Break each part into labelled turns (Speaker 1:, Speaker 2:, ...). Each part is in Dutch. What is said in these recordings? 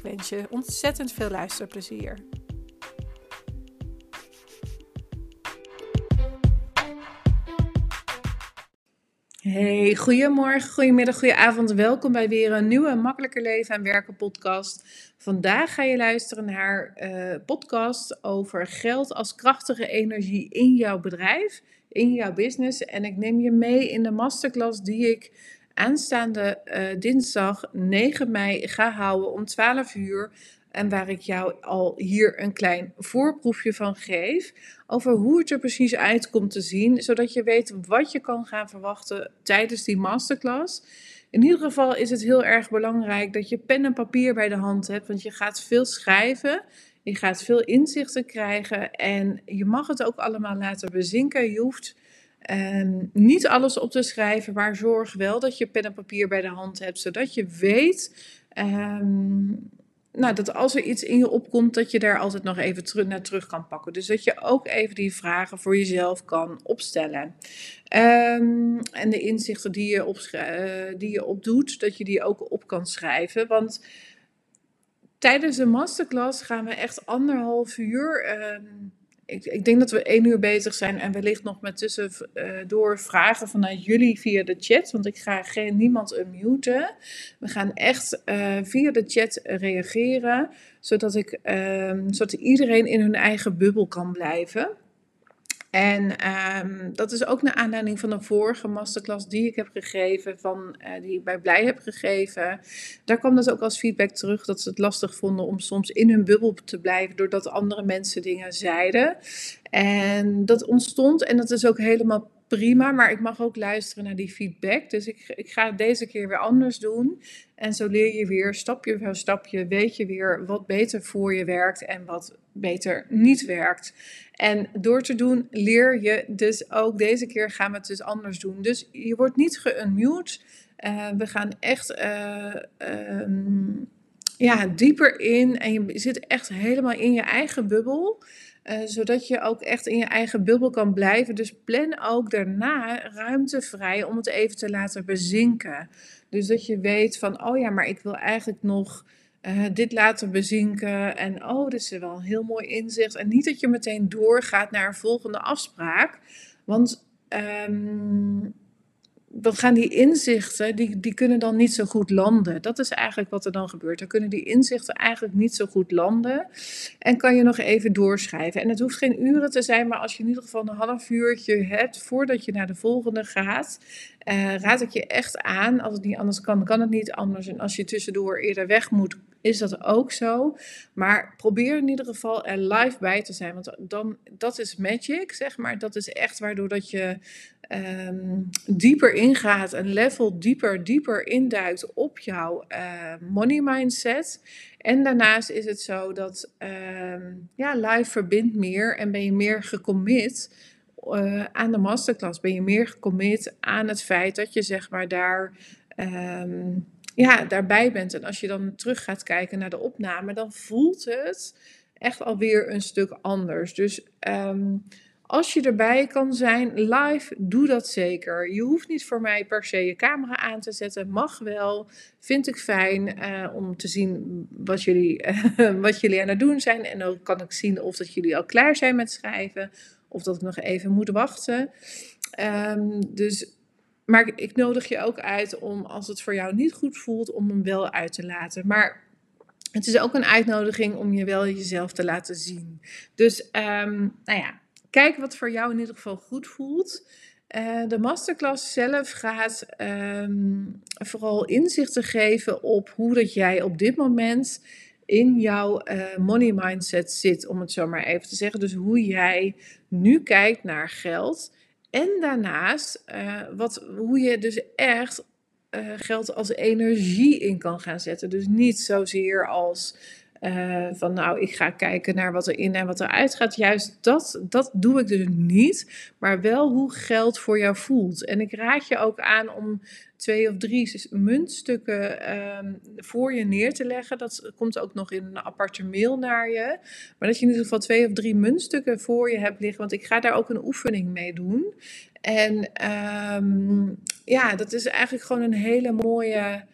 Speaker 1: Ik wens je ontzettend veel luisterplezier. Hey, goedemorgen, goedemiddag, goedenavond. Welkom bij weer een nieuwe Makkelijker Leven en Werken podcast. Vandaag ga je luisteren naar uh, podcast over geld als krachtige energie in jouw bedrijf, in jouw business. En ik neem je mee in de masterclass die ik aanstaande uh, dinsdag 9 mei ga houden om 12 uur. En waar ik jou al hier een klein voorproefje van geef. Over hoe het er precies uit komt te zien. Zodat je weet wat je kan gaan verwachten tijdens die masterclass. In ieder geval is het heel erg belangrijk dat je pen en papier bij de hand hebt. Want je gaat veel schrijven. Je gaat veel inzichten krijgen. En je mag het ook allemaal laten bezinken. Je hoeft Um, niet alles op te schrijven, maar zorg wel dat je pen en papier bij de hand hebt, zodat je weet um, nou, dat als er iets in je opkomt, dat je daar altijd nog even naar terug kan pakken. Dus dat je ook even die vragen voor jezelf kan opstellen. Um, en de inzichten die je, uh, die je opdoet, dat je die ook op kan schrijven. Want tijdens de masterclass gaan we echt anderhalf uur ik, ik, denk dat we één uur bezig zijn en wellicht nog met tussendoor uh, vragen vanuit jullie via de chat. Want ik ga geen, niemand unmuten. We gaan echt uh, via de chat reageren, zodat, ik, uh, zodat iedereen in hun eigen bubbel kan blijven. En um, dat is ook naar aanleiding van een vorige masterclass die ik heb gegeven, van, uh, die ik bij Blij heb gegeven. Daar kwam dat ook als feedback terug, dat ze het lastig vonden om soms in hun bubbel te blijven, doordat andere mensen dingen zeiden. En dat ontstond, en dat is ook helemaal prima, maar ik mag ook luisteren naar die feedback. Dus ik, ik ga het deze keer weer anders doen. En zo leer je weer stapje voor stapje, weet je weer wat beter voor je werkt en wat beter niet werkt. En door te doen leer je dus ook deze keer gaan we het dus anders doen. Dus je wordt niet geunmute. Uh, we gaan echt uh, um, ja, dieper in en je zit echt helemaal in je eigen bubbel. Uh, zodat je ook echt in je eigen bubbel kan blijven. Dus plan ook daarna ruimte vrij om het even te laten bezinken. Dus dat je weet van, oh ja, maar ik wil eigenlijk nog uh, dit laten bezinken. En oh, dit is wel een heel mooi inzicht. En niet dat je meteen doorgaat naar een volgende afspraak. Want um, dan gaan die inzichten, die, die kunnen dan niet zo goed landen. Dat is eigenlijk wat er dan gebeurt. Dan kunnen die inzichten eigenlijk niet zo goed landen. En kan je nog even doorschrijven. En het hoeft geen uren te zijn, maar als je in ieder geval een half uurtje hebt voordat je naar de volgende gaat, uh, raad ik je echt aan. Als het niet anders kan, kan het niet anders. En als je tussendoor eerder weg moet, is dat ook zo. Maar probeer in ieder geval er live bij te zijn. Want dan, dat is magic, zeg maar. Dat is echt waardoor dat je um, dieper ingaat, een level dieper, dieper induikt op jouw uh, money mindset. En daarnaast is het zo dat um, ja, live verbindt meer en ben je meer gecommit uh, aan de masterclass. Ben je meer gecommit aan het feit dat je zeg maar daar... Um, ja, daarbij bent. En als je dan terug gaat kijken naar de opname, dan voelt het echt alweer een stuk anders. Dus um, als je erbij kan zijn, live, doe dat zeker. Je hoeft niet voor mij per se je camera aan te zetten. Mag wel. Vind ik fijn uh, om te zien wat jullie, wat jullie aan het doen zijn. En dan kan ik zien of dat jullie al klaar zijn met schrijven. Of dat ik nog even moet wachten. Um, dus maar ik nodig je ook uit om, als het voor jou niet goed voelt, om hem wel uit te laten. Maar het is ook een uitnodiging om je wel jezelf te laten zien. Dus um, nou ja, kijk wat voor jou in ieder geval goed voelt. Uh, de masterclass zelf gaat um, vooral inzichten geven op hoe dat jij op dit moment in jouw uh, money mindset zit, om het zo maar even te zeggen. Dus hoe jij nu kijkt naar geld. En daarnaast uh, wat, hoe je dus echt uh, geld als energie in kan gaan zetten. Dus niet zozeer als Uh, van nou, ik ga kijken naar wat er in en wat eruit gaat. Juist dat, dat doe ik dus niet. Maar wel hoe geld voor jou voelt. En ik raad je ook aan om twee of drie muntstukken um, voor je neer te leggen. Dat komt ook nog in een aparte mail naar je. Maar dat je in ieder geval twee of drie muntstukken voor je hebt liggen. Want ik ga daar ook een oefening mee doen. En um, ja, dat is eigenlijk gewoon een hele mooie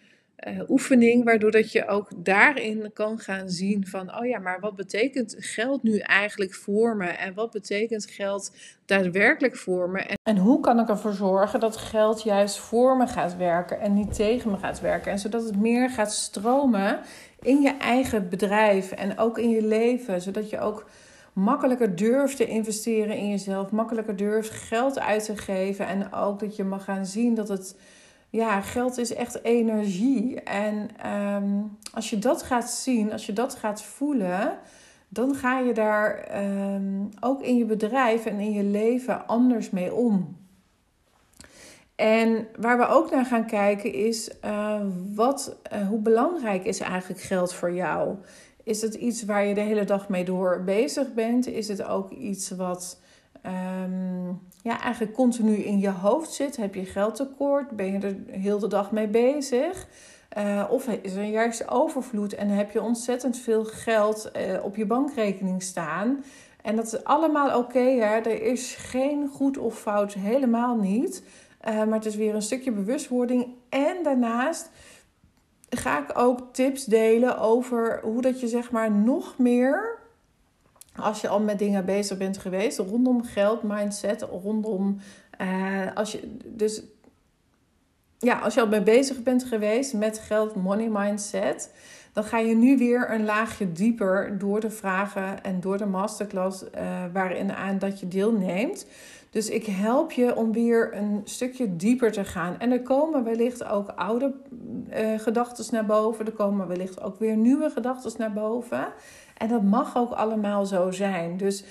Speaker 1: uh, oefening, waardoor dat je ook daarin kan gaan zien van, oh ja, maar wat betekent geld nu eigenlijk voor me? En wat betekent geld daadwerkelijk voor me? En hoe kan ik ervoor zorgen dat geld juist voor me gaat werken en niet tegen me gaat werken? En zodat het meer gaat stromen in je eigen bedrijf en ook in je leven, zodat je ook makkelijker durft te investeren in jezelf, makkelijker durft geld uit te geven en ook dat je mag gaan zien dat het ja, geld is echt energie. En ehm, als je dat gaat zien, als je dat gaat voelen, dan ga je daar ehm, ook in je bedrijf en in je leven anders mee om. En waar we ook naar gaan kijken is, uh, wat, uh, hoe belangrijk is eigenlijk geld voor jou? Is het iets waar je de hele dag mee door bezig bent? Is het ook iets wat um, ja, eigenlijk continu in je hoofd zit? Heb je geldtekort? Ben je er heel de dag mee bezig? Uh, of is er juist overvloed en heb je ontzettend veel geld uh, op je bankrekening staan? En dat is allemaal oké, er is geen goed of fout, helemaal niet. Uh, maar het is weer een stukje bewustwording. En daarnaast ga ik ook tips delen over hoe dat je zeg maar nog meer als je al met dingen bezig bent geweest, rondom geld, mindset, rondom. Uh, als je, dus ja, als je al mee bezig bent geweest met geld, money mindset, dan ga je nu weer een laagje dieper door de vragen en door de masterclass uh, waarin aan dat je deelneemt. Dus ik help je om weer een stukje dieper te gaan. En er komen wellicht ook oude uh, gedachten naar boven. Er komen wellicht ook weer nieuwe gedachten naar boven. En dat mag ook allemaal zo zijn. Dus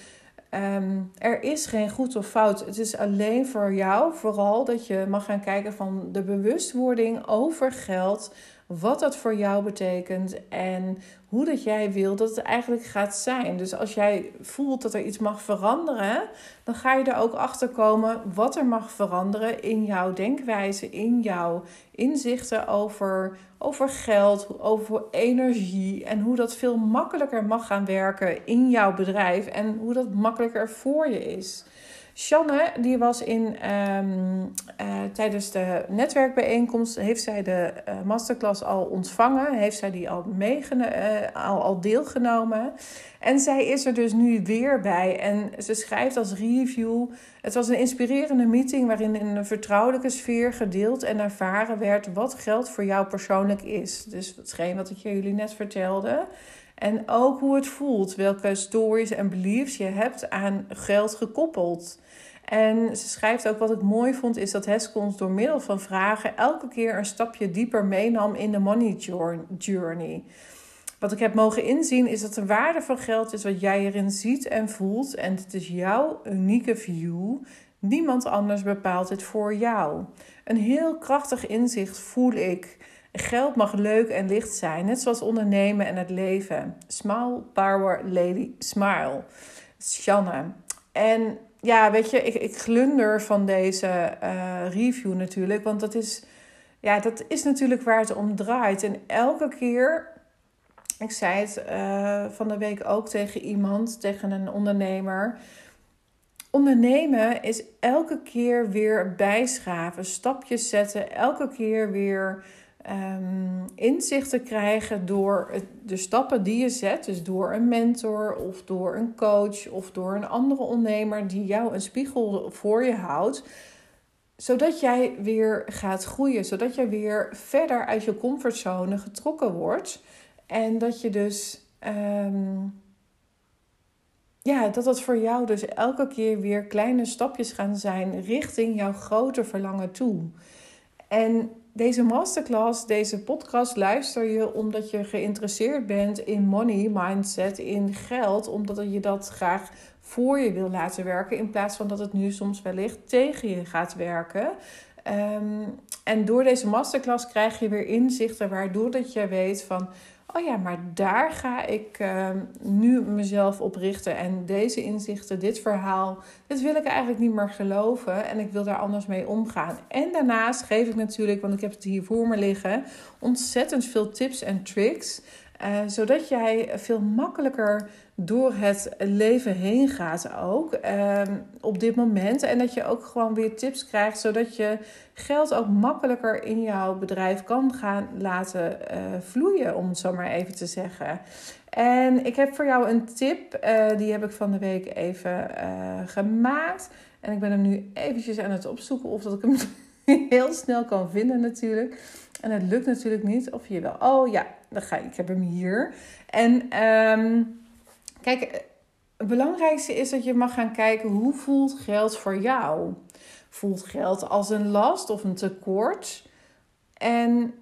Speaker 1: um, er is geen goed of fout. Het is alleen voor jou vooral dat je mag gaan kijken van de bewustwording over geld wat dat voor jou betekent en hoe dat jij wil dat het eigenlijk gaat zijn. Dus als jij voelt dat er iets mag veranderen, dan ga je er ook achter komen wat er mag veranderen in jouw denkwijze, in jouw inzichten over, over geld, over energie en hoe dat veel makkelijker mag gaan werken in jouw bedrijf en hoe dat makkelijker voor je is. Shanne, die was in, um, uh, tijdens de netwerkbijeenkomst, heeft zij de uh, masterclass al ontvangen, heeft zij die al, uh, al, al deelgenomen. En zij is er dus nu weer bij en ze schrijft als review, het was een inspirerende meeting waarin in een vertrouwelijke sfeer gedeeld en ervaren werd wat geld voor jou persoonlijk is. Dus hetgeen wat ik jullie net vertelde. En ook hoe het voelt, welke stories en beliefs je hebt aan geld gekoppeld. En ze schrijft ook wat ik mooi vond, is dat Heskons door middel van vragen elke keer een stapje dieper meenam in de money journey. Wat ik heb mogen inzien is dat de waarde van geld is wat jij erin ziet en voelt. En het is jouw unieke view. Niemand anders bepaalt het voor jou. Een heel krachtig inzicht voel ik. Geld mag leuk en licht zijn, net zoals ondernemen en het leven. Smile, power, lady, smile. Shanna. En ja, weet je, ik, ik glunder van deze uh, review natuurlijk. Want dat is, ja, dat is natuurlijk waar het om draait. En elke keer, ik zei het uh, van de week ook tegen iemand, tegen een ondernemer. Ondernemen is elke keer weer bijschaven, stapjes zetten, elke keer weer um, inzicht te krijgen door de stappen die je zet. Dus door een mentor of door een coach of door een andere ondernemer die jou een spiegel voor je houdt. Zodat jij weer gaat groeien, zodat jij weer verder uit je comfortzone getrokken wordt. En dat je dus. Um, ja, dat dat voor jou dus elke keer weer kleine stapjes gaan zijn richting jouw grote verlangen toe. En deze masterclass, deze podcast luister je omdat je geïnteresseerd bent in money, mindset, in geld, omdat je dat graag voor je wil laten werken in plaats van dat het nu soms wellicht tegen je gaat werken. Um, en door deze masterclass krijg je weer inzichten waardoor dat je weet van oh ja, maar daar ga ik uh, nu mezelf op richten. En deze inzichten, dit verhaal, dit wil ik eigenlijk niet meer geloven. En ik wil daar anders mee omgaan. En daarnaast geef ik natuurlijk, want ik heb het hier voor me liggen, ontzettend veel tips en tricks. Uh, zodat jij veel makkelijker door het leven heen gaat ook uh, op dit moment. En dat je ook gewoon weer tips krijgt, zodat je geld ook makkelijker in jouw bedrijf kan gaan laten uh, vloeien, om het zo maar even te zeggen. En ik heb voor jou een tip, uh, die heb ik van de week even gemaakt. En ik ben hem nu eventjes aan het opzoeken of dat ik hem heel snel kan vinden natuurlijk. En het lukt natuurlijk niet. Of je wel. Oh ja, dan ga ik. Heb hem hier. En um, kijk, het belangrijkste is dat je mag gaan kijken hoe voelt geld voor jou. Voelt geld als een last of een tekort? En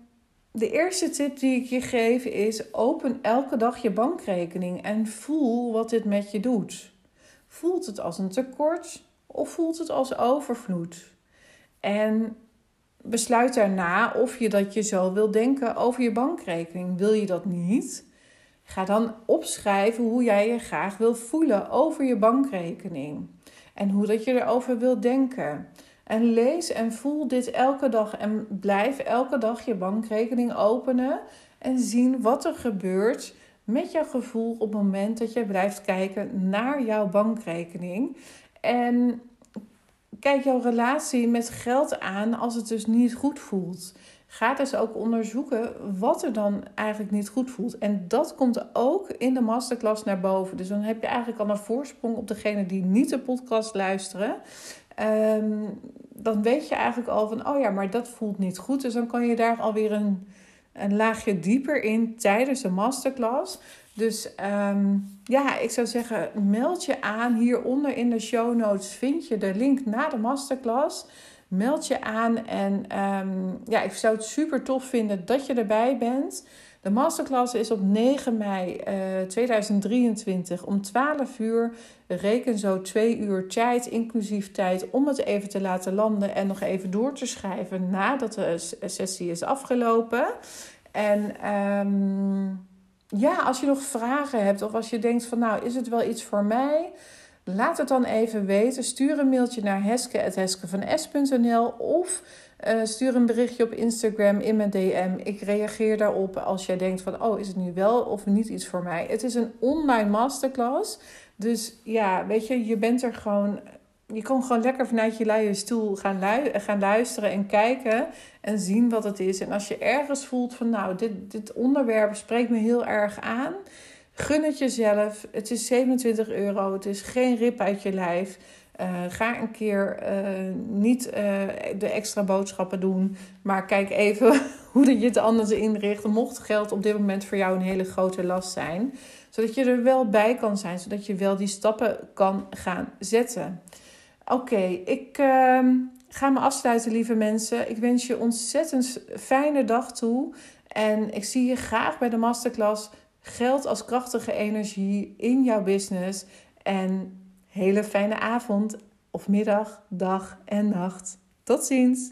Speaker 1: de eerste tip die ik je geef is: open elke dag je bankrekening en voel wat dit met je doet. Voelt het als een tekort of voelt het als overvloed? En besluit daarna of je dat je zo wil denken over je bankrekening. Wil je dat niet? Ga dan opschrijven hoe jij je graag wil voelen over je bankrekening. En hoe dat je erover wil denken. En lees en voel dit elke dag. En blijf elke dag je bankrekening openen. En zien wat er gebeurt met jouw gevoel op het moment dat je blijft kijken naar jouw bankrekening. En kijk jouw relatie met geld aan als het dus niet goed voelt. Ga dus ook onderzoeken wat er dan eigenlijk niet goed voelt. En dat komt ook in de masterclass naar boven. Dus dan heb je eigenlijk al een voorsprong op degene die niet de podcast luisteren. Um, dan weet je eigenlijk al van, oh ja, maar dat voelt niet goed. Dus dan kan je daar alweer een, een laagje dieper in tijdens de masterclass. Dus um, ja, ik zou zeggen, meld je aan. Hieronder in de show notes vind je de link naar de masterclass. Meld je aan en um, ja, ik zou het super tof vinden dat je erbij bent. De masterclass is op 9 mei uh, eh, 2023 om 12 uur. Reken zo 2 uur tijd, inclusief tijd om het even te laten landen en nog even door te schrijven nadat de sessie is afgelopen. En um, ja, als je nog vragen hebt of als je denkt van nou, is het wel iets voor mij? Laat het dan even weten. Stuur een mailtje naar heske.heskevanes.nl of uh, stuur een berichtje op Instagram in mijn DM. Ik reageer daarop als jij denkt van oh, is het nu wel of niet iets voor mij? Het is een online masterclass. Dus ja, weet je, je bent er gewoon je kan gewoon lekker vanuit je luie stoel gaan, gaan luisteren en kijken en zien wat het is. En als je ergens voelt van nou, dit, dit onderwerp spreekt me heel erg aan, gun het jezelf. Het is 27 euro, het is geen rip uit je lijf. Uh, ga een keer uh, niet uh, de extra boodschappen doen, maar kijk even hoe je het anders inricht. Mocht geld op dit moment voor jou een hele grote last zijn, zodat je er wel bij kan zijn, zodat je wel die stappen kan gaan zetten. Oké, ik uh, ga me afsluiten, lieve mensen. Ik wens je ontzettend fijne dag toe. En ik zie je graag bij de masterclass Geld als krachtige energie in jouw business. En hele fijne avond of middag, dag en nacht. Tot ziens!